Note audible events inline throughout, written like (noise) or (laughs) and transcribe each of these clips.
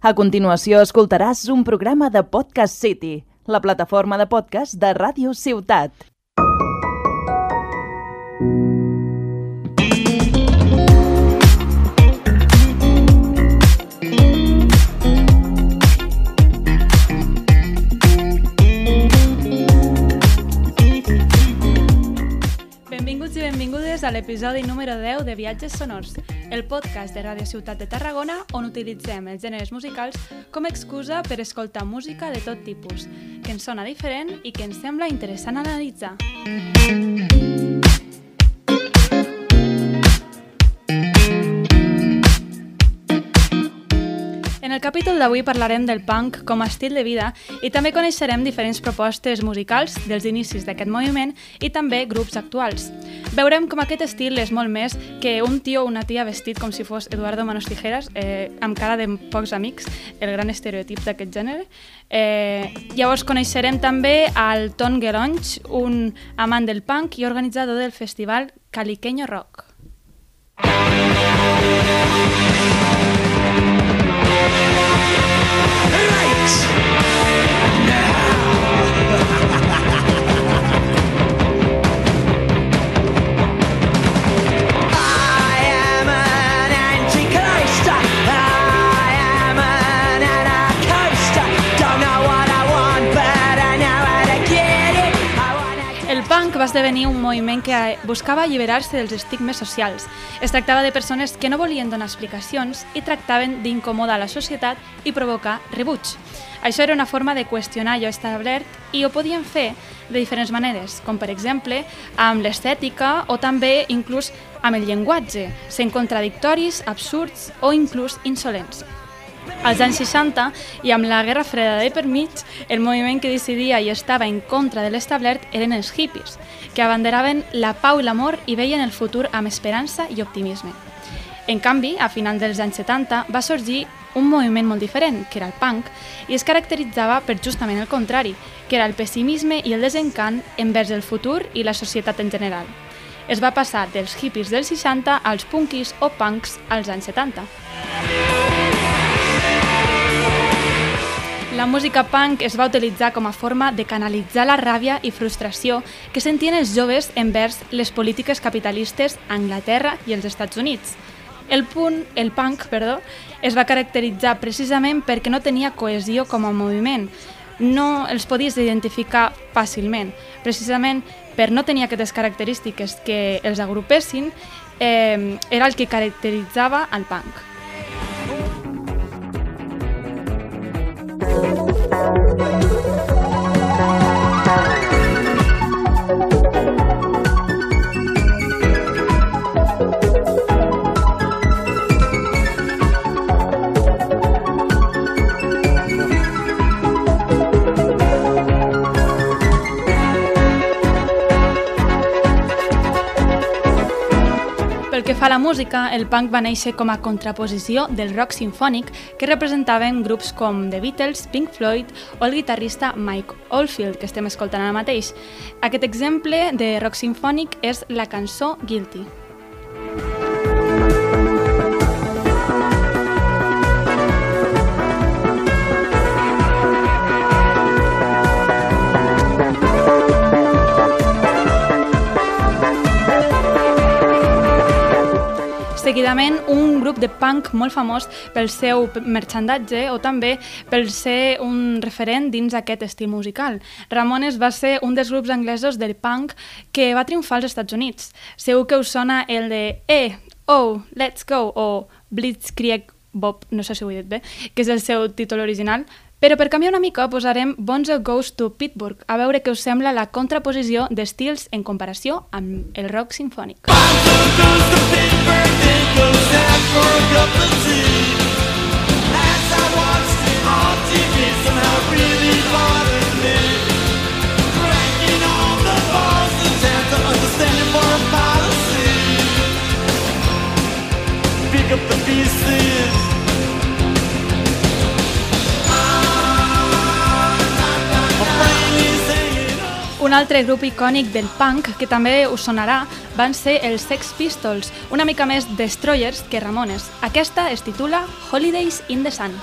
A continuació escoltaràs un programa de Podcast City, la plataforma de podcast de Ràdio Ciutat. Benvinguts i benvingudes a l'episodi número 10 de Viatges Sonors, el podcast de Ràdio Ciutat de Tarragona on utilitzem els gèneres musicals com a excusa per escoltar música de tot tipus, que ens sona diferent i que ens sembla interessant analitzar. En el capítol d'avui parlarem del punk com a estil de vida i també coneixerem diferents propostes musicals dels inicis d'aquest moviment i també grups actuals. Veurem com aquest estil és molt més que un tio o una tia vestit com si fos Eduardo Manos Tijeras, eh, amb cara de pocs amics, el gran estereotip d'aquest gènere. Eh, llavors coneixerem també al Ton Gelonch, un amant del punk i organitzador del festival Caliqueño Rock. I va esdevenir un moviment que buscava alliberar-se dels estigmes socials. Es tractava de persones que no volien donar explicacions i tractaven d'incomodar la societat i provocar rebuig. Això era una forma de qüestionar allò establert i ho podien fer de diferents maneres, com per exemple amb l'estètica o també inclús amb el llenguatge, sent contradictoris, absurds o inclús insolents. Als anys 60, i amb la Guerra Freda de per mig, el moviment que decidia i estava en contra de l'establert eren els hippies, que abanderaven la pau i l'amor i veien el futur amb esperança i optimisme. En canvi, a final dels anys 70 va sorgir un moviment molt diferent, que era el punk, i es caracteritzava per justament el contrari, que era el pessimisme i el desencant envers el futur i la societat en general. Es va passar dels hippies dels 60 als punkis o punks als anys 70. La música punk es va utilitzar com a forma de canalitzar la ràbia i frustració que sentien els joves envers les polítiques capitalistes a Anglaterra i els Estats Units. El punt, el punk, perdó, es va caracteritzar precisament perquè no tenia cohesió com a moviment. No els podies identificar fàcilment. Precisament per no tenir aquestes característiques que els agrupessin, eh, era el que caracteritzava el punk. Pel fa a la música, el punk va néixer com a contraposició del rock sinfònic que representaven grups com The Beatles, Pink Floyd o el guitarrista Mike Oldfield, que estem escoltant ara mateix. Aquest exemple de rock sinfònic és la cançó Guilty. Seguidament, un grup de punk molt famós pel seu merchandatge o també pel ser un referent dins aquest estil musical. Ramones va ser un dels grups anglesos del punk que va triomfar als Estats Units. Segur que us sona el de Eh, oh, let's go o Blitzkrieg Bob, no sé si ho he dit bé, que és el seu títol original, però per canviar una mica posarem Bonzo Goes to Pittsburgh, a veure què us sembla la contraposició d'estils en comparació amb el rock sinfònic. Pick up Un altre grup icònic del punk, que també us sonarà, van ser els Sex Pistols, una mica més destroyers que Ramones. Aquesta es titula Holidays in the Sun.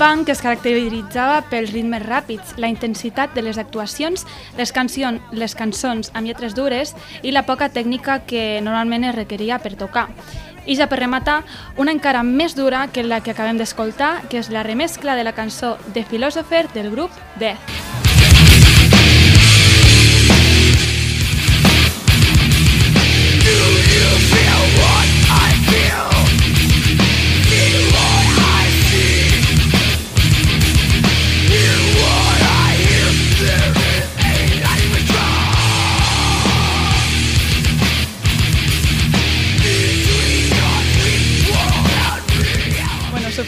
Punk es caracteritzava pels ritmes ràpids, la intensitat de les actuacions, les, cancions, les cançons amb lletres dures i la poca tècnica que normalment es requeria per tocar. I ja per rematar, una encara més dura que la que acabem d'escoltar, que és la remescla de la cançó The Philosopher del grup Death. Bueno,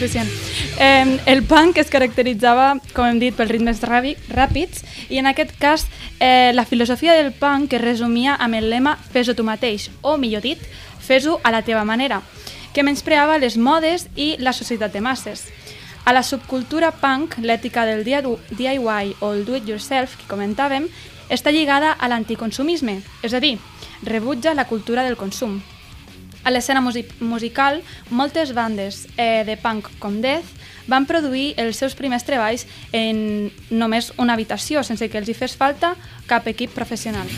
suficient. Eh, el punk es caracteritzava, com hem dit, pels ritmes ràpids i en aquest cas eh, la filosofia del punk es resumia amb el lema fes-ho tu mateix, o millor dit, fes-ho a la teva manera, que menyspreava les modes i la societat de masses. A la subcultura punk, l'ètica del DIY o el do-it-yourself que comentàvem està lligada a l'anticonsumisme, és a dir, rebutja la cultura del consum. A l'escena musi musical, moltes bandes eh, de punk com Death van produir els seus primers treballs en només una habitació, sense que els hi fes falta cap equip professional.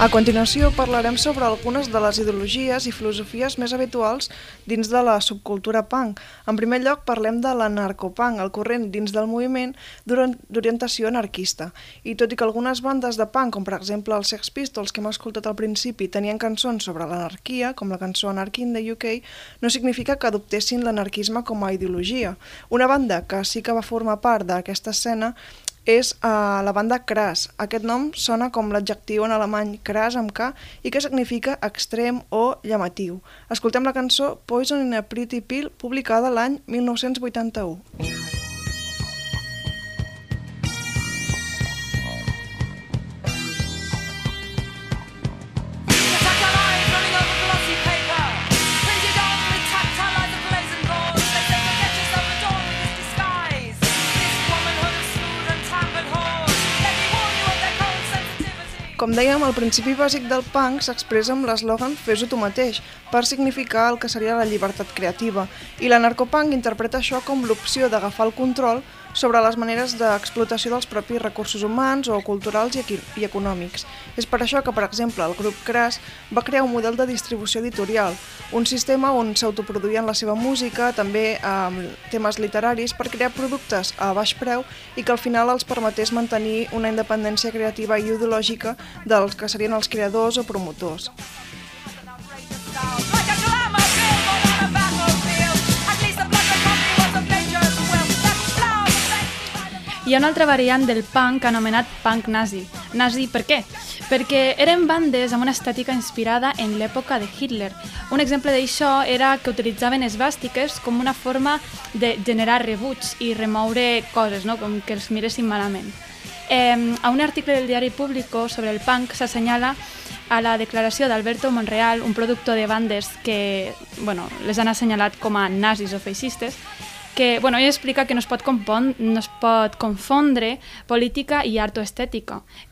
A continuació parlarem sobre algunes de les ideologies i filosofies més habituals dins de la subcultura punk. En primer lloc parlem de l'anarcopunk, el corrent dins del moviment d'ori- d'orientació anarquista. I tot i que algunes bandes de punk, com per exemple els Sex Pistols que hem escoltat al principi, tenien cançons sobre l'anarquia, com la cançó Anarchy in the UK, no significa que adoptessin l'anarquisme com a ideologia. Una banda que sí que va formar part d'aquesta escena és uh, la banda Crass. Aquest nom sona com l'adjectiu en alemany Crass amb K i que significa extrem o llamatiu. Escoltem la cançó Poison in a Pretty Pill, publicada l'any 1981. Com dèiem, el principi bàsic del punk s'expressa amb l'eslògan Fes-ho tu mateix, per significar el que seria la llibertat creativa, i l'anarcopunk interpreta això com l'opció d'agafar el control sobre les maneres d'explotació dels propis recursos humans o culturals i, i econòmics. És per això que, per exemple, el grup Crass va crear un model de distribució editorial, un sistema on s'autoproduïen la seva música, també amb temes literaris, per crear productes a baix preu i que al final els permetés mantenir una independència creativa i ideològica dels que serien els creadors o promotors. Hi ha una altra variant del punk anomenat punk nazi. Nazi per què? Perquè eren bandes amb una estètica inspirada en l'època de Hitler. Un exemple d'això era que utilitzaven esbàstiques com una forma de generar rebuig i remoure coses, no? com que els miressin malament. Eh, a un article del diari Público sobre el punk s'assenyala a la declaració d'Alberto Monreal, un productor de bandes que bueno, les han assenyalat com a nazis o feixistes, bueno, ell explica que no es, pot política i art o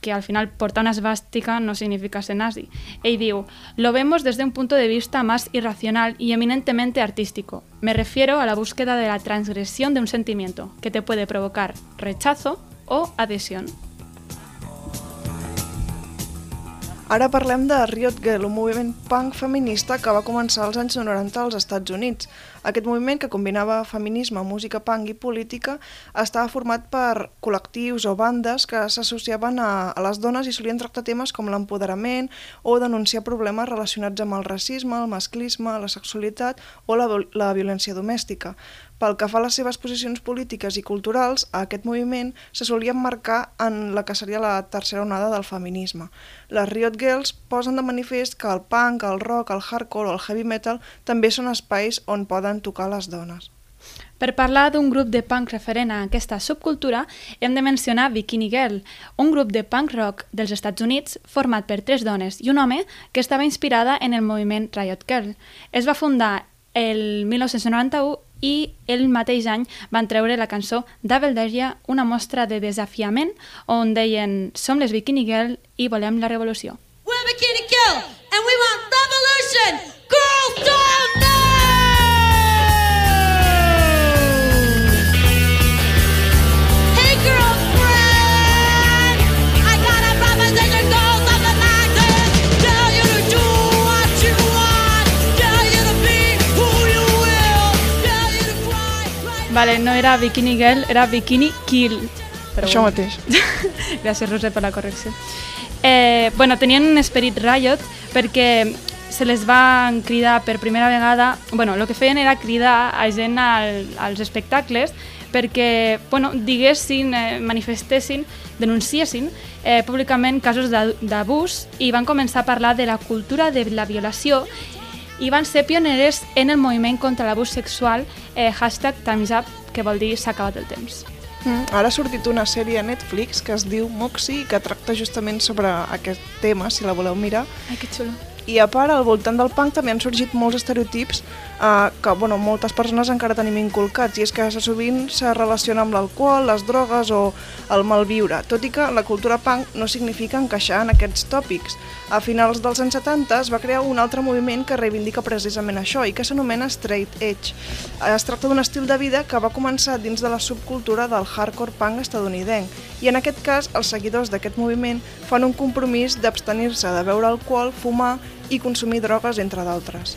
que al final portar una esvástica no significa ser nazi. Ell diu, lo vemos desde un punto de vista más irracional y eminentemente artístico. Me refiero a la búsqueda de la transgresión de un sentimiento que te puede provocar rechazo o adhesión. Ara parlem de Riot Girl, un moviment punk feminista que va començar als anys 90 als Estats Units. Aquest moviment, que combinava feminisme, música punk i política, estava format per col·lectius o bandes que s'associaven a, a les dones i solien tractar temes com l'empoderament o denunciar problemes relacionats amb el racisme, el masclisme, la sexualitat o la, la violència domèstica. Pel que fa a les seves posicions polítiques i culturals, a aquest moviment se solia emmarcar en la que seria la tercera onada del feminisme. Les Riot Girls posen de manifest que el punk, el rock, el hardcore o el heavy metal també són espais on poden tocar les dones. Per parlar d'un grup de punk referent a aquesta subcultura, hem de mencionar Bikini Girl, un grup de punk rock dels Estats Units format per tres dones i un home que estava inspirada en el moviment Riot Girl. Es va fundar el 1991 i el mateix any van treure la cançó Double Deria, una mostra de desafiament on deien Som les Bikini Girl i volem la revolució. We're Bikini Kill, and we want Vale, no era Bikini Girl, era Bikini Kill. Però Això bueno. mateix. (laughs) Gràcies, Roser, per la correcció. Eh, bueno, tenien un esperit Riot perquè se les van cridar per primera vegada... bueno, el que feien era cridar a gent al, als espectacles perquè bueno, diguessin, eh, manifestessin, denunciessin eh, públicament casos d'abús i van començar a parlar de la cultura de la violació i van ser pioneres en el moviment contra l'abús sexual eh, hashtag Time's Up, que vol dir s'ha acabat el temps. Mm, ara ha sortit una sèrie a Netflix que es diu Moxie que tracta justament sobre aquest tema, si la voleu mirar. Ai, que xulo. I a part, al voltant del punk també han sorgit molts estereotips eh, que bueno, moltes persones encara tenim inculcats i és que sovint se relaciona amb l'alcohol, les drogues o el malviure, tot i que la cultura punk no significa encaixar en aquests tòpics. A finals dels anys 70 es va crear un altre moviment que reivindica precisament això i que s'anomena Straight Edge. Es tracta d'un estil de vida que va començar dins de la subcultura del hardcore punk estadounidenc i en aquest cas els seguidors d'aquest moviment fan un compromís d'abstenir-se de beure alcohol, fumar i consumir drogues, entre d'altres.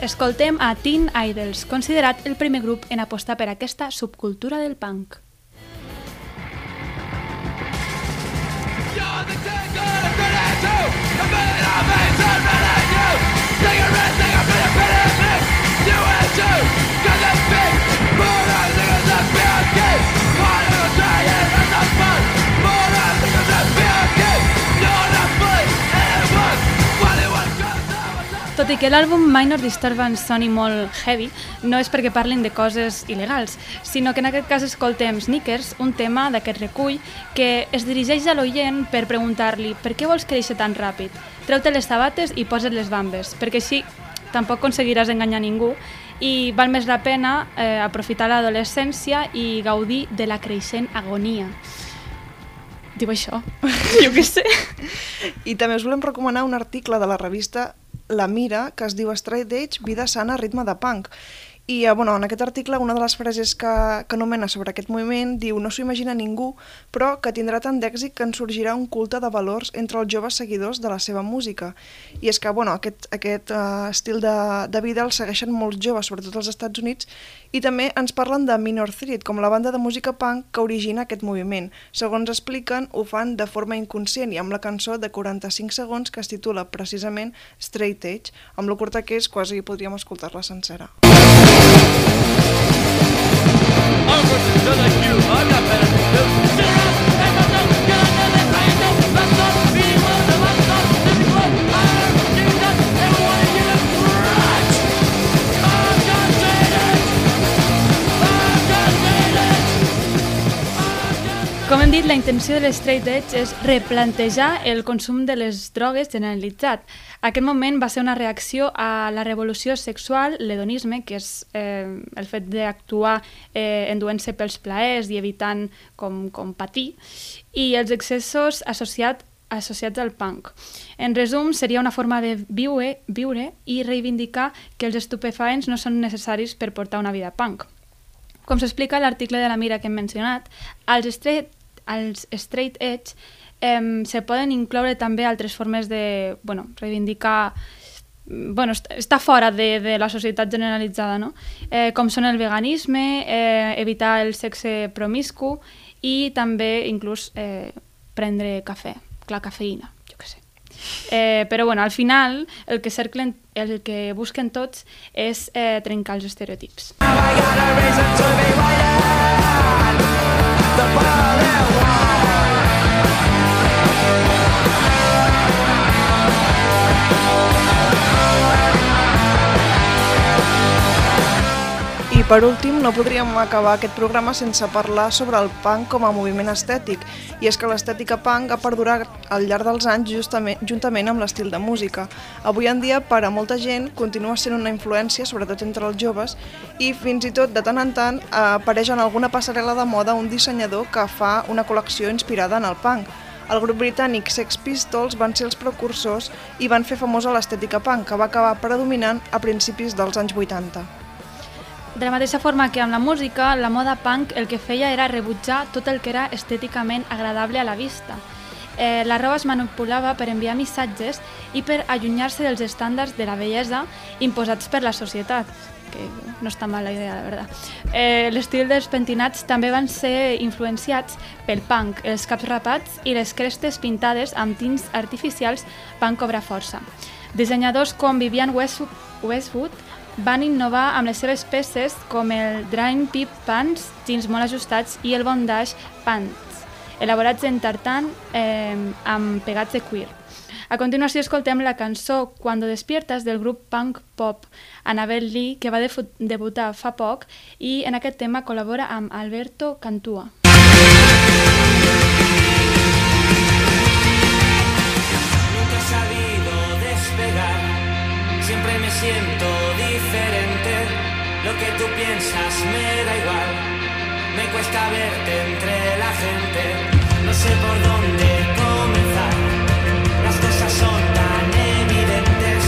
Escoltem a Teen Idols, considerat el primer grup en apostar per aquesta subcultura del punk. I que l'àlbum Minor Disturbance soni molt heavy, no és perquè parlin de coses il·legals, sinó que en aquest cas escoltem Sneakers, un tema d'aquest recull que es dirigeix a l'oient per preguntar-li per què vols créixer tan ràpid? Treu-te les sabates i posa't les bambes, perquè així tampoc aconseguiràs enganyar ningú i val més la pena eh, aprofitar l'adolescència i gaudir de la creixent agonia. Diu això. (laughs) jo què sé. I també us volem recomanar un article de la revista La Mira, que es diu Straight Edge, vida sana, ritme de punk. I eh, bueno, en aquest article una de les frases que, que anomena sobre aquest moviment diu no s'ho imagina ningú, però que tindrà tant d'èxit que en sorgirà un culte de valors entre els joves seguidors de la seva música. I és que bueno, aquest, aquest uh, estil de, de vida el segueixen molts joves, sobretot als Estats Units, i també ens parlen de Minor Threat, com la banda de música punk que origina aquest moviment. Segons expliquen, ho fan de forma inconscient i amb la cançó de 45 segons que es titula precisament Straight Edge, amb lo curta que és quasi podríem escoltar-la sencera. I'm not better than you. Sit around. That's not no. Get out there. That's right. No. That's not. Com hem dit, la intenció de l'Straight Edge és replantejar el consum de les drogues generalitzat. Aquest moment va ser una reacció a la revolució sexual, l'hedonisme, que és eh, el fet d'actuar eh, enduent-se pels plaers i evitant com, com patir, i els excessos associat, associats al punk. En resum, seria una forma de viure, viure i reivindicar que els estupefaents no són necessaris per portar una vida punk. Com s'explica l'article de la Mira que hem mencionat, als straight, als straight edge eh, se poden incloure també altres formes de bueno, reivindicar bueno, est- està fora de, de la societat generalitzada, no? Eh, com són el veganisme, eh, evitar el sexe promiscu i també inclús eh, prendre cafè, la cafeïna, jo què sé. Eh, però bueno, al final el que cerclen, el que busquen tots és eh, trencar els estereotips. I per últim, no podríem acabar aquest programa sense parlar sobre el punk com a moviment estètic, i és que l'estètica punk ha perdurat al llarg dels anys justament, juntament amb l'estil de música. Avui en dia, per a molta gent, continua sent una influència, sobretot entre els joves, i fins i tot, de tant en tant, apareix en alguna passarel·la de moda un dissenyador que fa una col·lecció inspirada en el punk. El grup britànic Sex Pistols van ser els precursors i van fer famosa l'estètica punk, que va acabar predominant a principis dels anys 80. De la mateixa forma que amb la música, la moda punk el que feia era rebutjar tot el que era estèticament agradable a la vista. Eh, la roba es manipulava per enviar missatges i per allunyar-se dels estàndards de la bellesa imposats per la societat, que no està mal la idea, la veritat. Eh, L'estil dels pentinats també van ser influenciats pel punk, els caps rapats i les crestes pintades amb tints artificials van cobrar força. Dissenyadors com Vivian Westwood, Westwood van innovar amb les seves peces com el Drying Pip Pants, jeans molt ajustats, i el Bondage Pants, elaborats en tartan eh, amb pegats de cuir. A continuació escoltem la cançó Cuando despiertas del grup punk pop Annabel Lee, que va debutar fa poc i en aquest tema col·labora amb Alberto Cantua. Nunca he sabido despegar, siempre me siento que tú piensas me da igual, me cuesta verte entre la gente. No sé por dónde comenzar, las cosas son tan evidentes.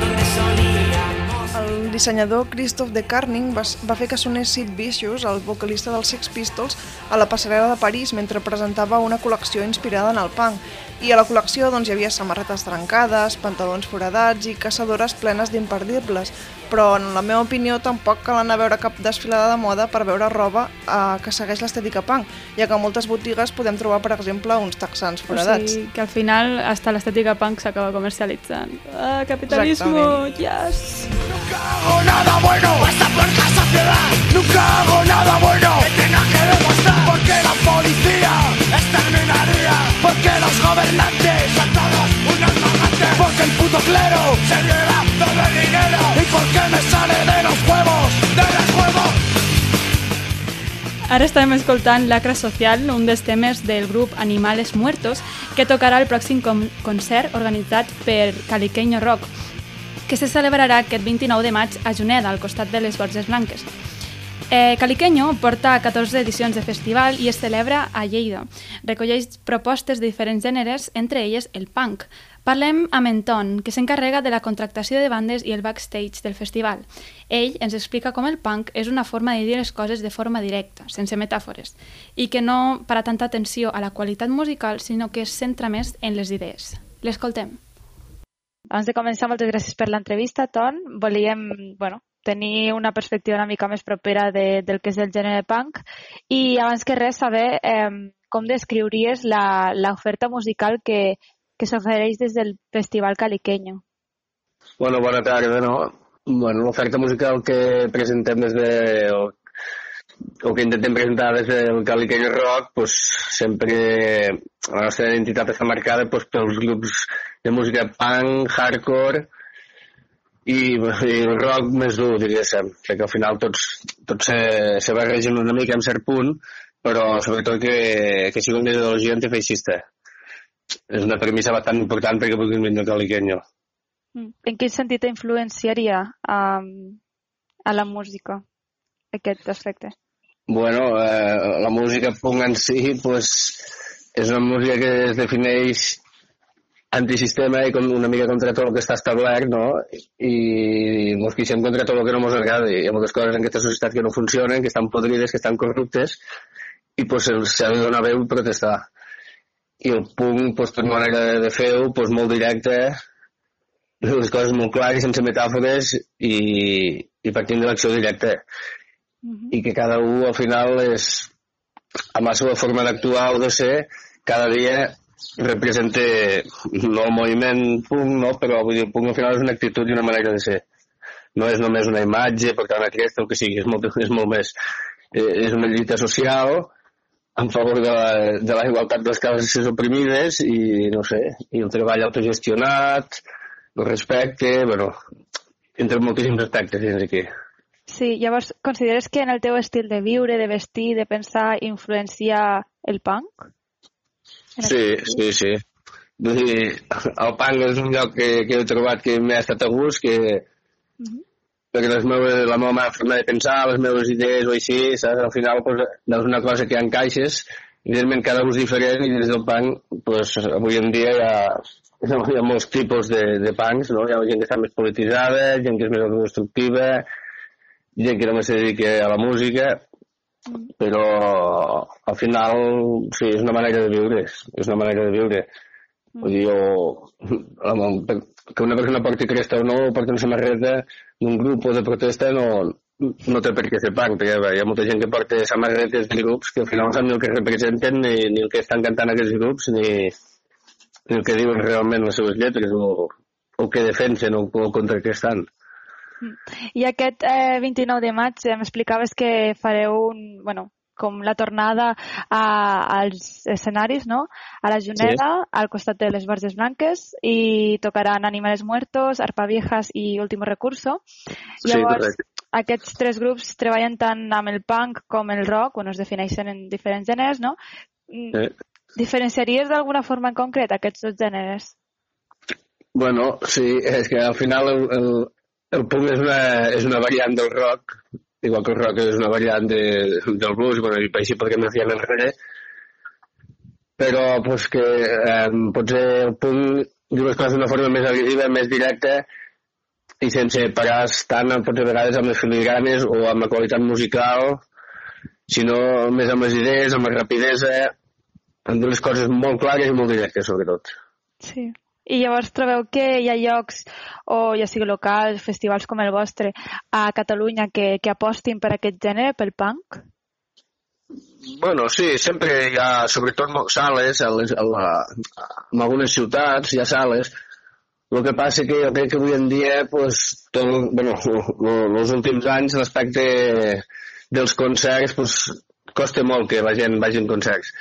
Donde solíamos. El dissenyador Christoph de Carning va, va fer que sonés Sid Vicious, el vocalista dels Sex Pistols, a la passarel·la de París mentre presentava una col·lecció inspirada en el punk. I a la col·lecció doncs, hi havia samarretes trencades, pantalons foradats i caçadores plenes d'imperdibles. Però, en la meva opinió, tampoc cal anar a veure cap desfilada de moda per veure roba eh, que segueix l'estètica punk, ja que a moltes botigues podem trobar, per exemple, uns texans foradats. O sigui, que al final hasta l'estètica punk s'acaba comercialitzant. Ah, capitalismo, yes! Nunca hago nada bueno, hasta por la sociedad. Nunca hago nada bueno que tenga que demostrar. Porque la policía exterminaría. Porque los gobernantes son todos unos magantes. Porque el puto clero se lleva todo el dinero. Y porque me sale de los huevos, de los huevos. Ara estem escoltant Lacra Social, un dels temes del grup Animales Muertos, que tocarà el pròxim con concert organitzat per Caliqueño Rock, que se celebrarà aquest 29 de maig a Juneda, al costat de les Borges Blanques. Eh, Caliqueño porta 14 edicions de festival i es celebra a Lleida. Recolleix propostes de diferents gèneres, entre elles el punk. Parlem amb en Ton, que s'encarrega de la contractació de bandes i el backstage del festival. Ell ens explica com el punk és una forma de dir les coses de forma directa, sense metàfores, i que no para tanta atenció a la qualitat musical, sinó que es centra més en les idees. L'escoltem. Abans de començar, moltes gràcies per l'entrevista, Ton. Volíem bueno, tenir una perspectiva una mica més propera de, del que és el gènere punk i abans que res saber eh, com descriuries l'oferta musical que, que s'ofereix des del Festival Caliqueño. Bueno, bona tarda, no? Bueno, l'oferta musical que presentem des de... o, o que intentem presentar des del Caliqueño Rock, pues, sempre la nostra identitat està marcada pues, pels grups de música punk, hardcore i, i el rock més dur, diguéssim, perquè al final tots, tots se, se barregen una mica en cert punt, però sobretot que, que sigui una ideologia antifeixista. És una premissa bastant important perquè puguin vindre al Caliqueño. Mm. En quin sentit influenciaria um, a la música aquest aspecte? Bueno, eh, la música punk en si pues, és una música que es defineix antisistema i con, una mica contra tot el que està establert, no? I ens queixem contra tot el que no ens agrada. Hi ha moltes coses en aquesta societat que no funcionen, que estan podrides, que estan corruptes, i pues, s'ha de donar veu i protestar. I el punk, pues, per manera de fer-ho, pues, molt directe, les coses molt clares, sense metàfores i, i partint de l'acció directa. I que cada un al final és, amb la seva forma d'actuar o de ser, cada dia representa no el moviment punk, no, però vull dir, el punk al final és una actitud i una manera de ser. No és només una imatge, portar una cresta, el que sigui, és molt, és molt més. Eh, és una lluita social en favor de la, de la igualtat de les classes oprimides i, no sé, i el treball autogestionat, el respecte, bueno, entre moltíssims aspectes dins aquí. Sí, llavors, consideres que en el teu estil de viure, de vestir, de pensar, influencia el punk? Sí, sí, sí. Vull dir, el punk és un lloc que, que he trobat que m'ha estat a gust, que perquè les meves, la meva forma de pensar, les meves idees o així, saps? Al final, pues, és una cosa que encaixes, evidentment cada és diferent i des del punk, pues, avui en dia hi ha, hi ha molts tipus de, de punks, no? Hi ha gent que està més polititzada, gent que és més autodestructiva, gent que només se dedica a la música, però al final, sí, és una manera de viure, és una manera de viure. Vull dir, jo, la- que una persona porti cresta o no, o porti una samarreta d'un grup o de protesta no, no té per què ser punk, perquè bé, hi ha molta gent que porta samarretes de grups que al final no sap ni el que representen, ni, ni el que estan cantant aquests grups, ni, ni el que diuen realment les seves lletres, o, o què defensen, o, o contra què estan. I aquest eh, 29 de maig eh, m'explicaves que fareu un, bueno, com la tornada a, als escenaris, no? A la Juneda, al costat de les Borges Blanques, i tocaran Animales Muertos, Arpa Viejas i Último Recurso. Sí, Llavors, correcte. aquests tres grups treballen tant amb el punk com el rock, bueno, es defineixen en diferents gèneres, no? Mm, Eh? Diferenciaries d'alguna forma en concret aquests dos gèneres? Bueno, sí, és que al final el, el, el punk és una, és una variant del rock, igual que el rock és una variant de, del blues, bueno, i així podríem anar enrere, però pues, que eh, potser el punk diu les coses d'una forma més agressiva, més directa, i sense parar tant potser a vegades amb les filigranes o amb la qualitat musical, sinó més amb les idees, amb la rapidesa, amb les coses molt clares i molt directes, sobretot. Sí. I llavors trobeu que hi ha llocs, o ja sigui locals, festivals com el vostre, a Catalunya que, que apostin per aquest gènere, pel punk? Bueno, sí, sempre hi ha, sobretot sales, a les, a la, en algunes ciutats hi ha sales. El que passa que jo crec que avui en dia, pues, tot, bueno, (laughs) els últims anys, l'aspecte dels concerts, pues, costa molt que la gent vagi en concerts.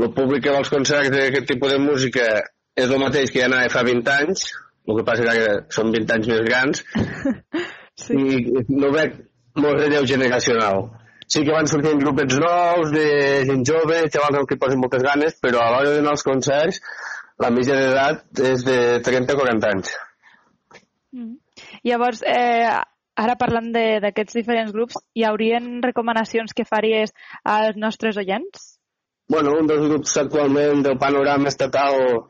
El públic que va als concerts d'aquest tipus de música és el mateix que ja anava fa 20 anys, el que passa que ara són 20 anys més grans, (laughs) Sí. i no veig molt relleu generacional. Sí que van sortint grupets nous, de gent jove, xavals que posen moltes ganes, però a l'hora d'anar als concerts, la mitjana d'edat és de 30 o 40 anys. Llavors, eh, ara parlant de- d'aquests diferents grups, hi haurien recomanacions que faries als nostres oients? Bueno, un dels grups actualment del panorama estatal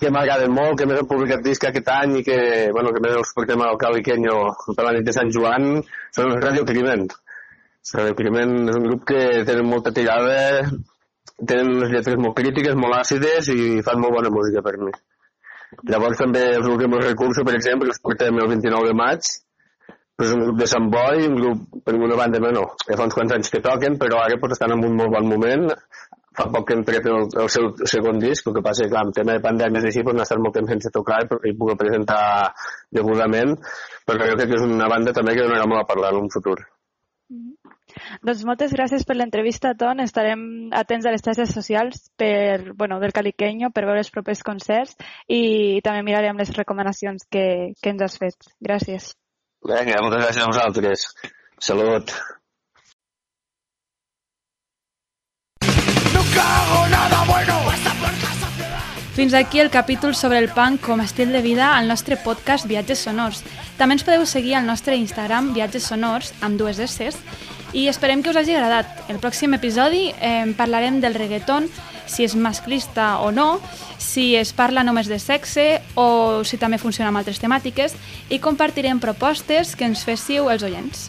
que m'agraden molt, que han publicat disc aquest any i que, bueno, que més els portem al Caliqueño per la nit de Sant Joan, són Radio Criment. Radio Criment és un grup que tenen molta tirada, tenen unes lletres molt crítiques, molt àcides i fan molt bona música per mi. Llavors també els últims recursos, per exemple, els portem el 29 de maig, és un grup de Sant Boi, un grup per una banda, bueno, ja fa uns quants anys que toquen, però ara pues, estan en un molt bon moment. Fa poc que hem tret el, el seu segon disc, el que passa és que amb tema de pandèmies i així pues, no ha estat molt temps sense tocar i, i poder presentar degudament, però jo crec que és una banda també que donarà molt a parlar en un futur. Doncs moltes gràcies per l'entrevista, Ton. Estarem atents a les xarxes socials per, bueno, del Caliqueño per veure els propers concerts i també mirarem les recomanacions que, que ens has fet. Gràcies. Vinga, moltes gràcies a vosaltres. Salut. Fins aquí el capítol sobre el punk com a estil de vida al nostre podcast Viatges Sonors. També ens podeu seguir al nostre Instagram Viatges Sonors amb dues S i esperem que us hagi agradat. El pròxim episodi eh, parlarem del reggaeton, si és masclista o no, si es parla només de sexe o si també funciona amb altres temàtiques i compartirem propostes que ens féssiu els oients.